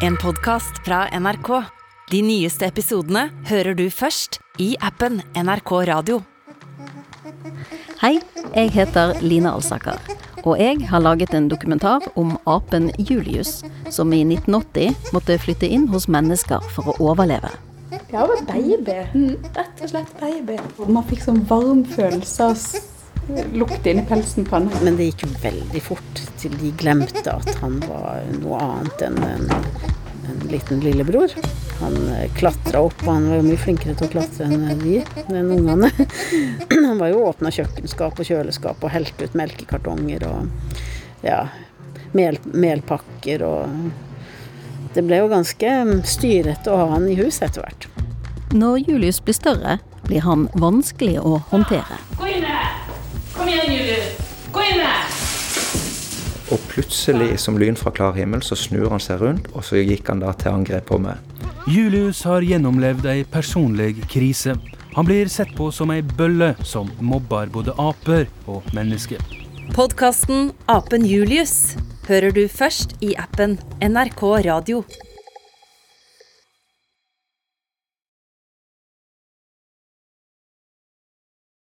En podkast fra NRK. De nyeste episodene hører du først i appen NRK Radio. Hei, jeg heter Line Alsaker. Og jeg har laget en dokumentar om apen Julius, som i 1980 måtte flytte inn hos mennesker for å overleve. Ja, det var baby. Rett og slett baby. Man fikk sånn varm følelse av s- lukt inni pelsen på han. Men det gikk veldig fort til de glemte at han var noe annet enn en, en liten lillebror. Han klatra opp, og han var jo mye flinkere til å klatre enn vi, enn ungene. Han var jo åpna kjøkkenskap og kjøleskap og helte ut melkekartonger og ja, mel, melpakker og Det ble jo ganske styrete å ha han i hus etter hvert. Når Julius blir større, blir han vanskelig å håndtere. Gå inn her! Kom igjen, Julius! Gå inn her! Og plutselig, som lyn fra klar himmel, så snur han seg rundt, og så gikk han da til angrep på meg. Julius har gjennomlevd ei personlig krise. Han blir sett på som ei bølle som mobber både aper og mennesker. Podkasten Apen Julius hører du først i appen NRK Radio.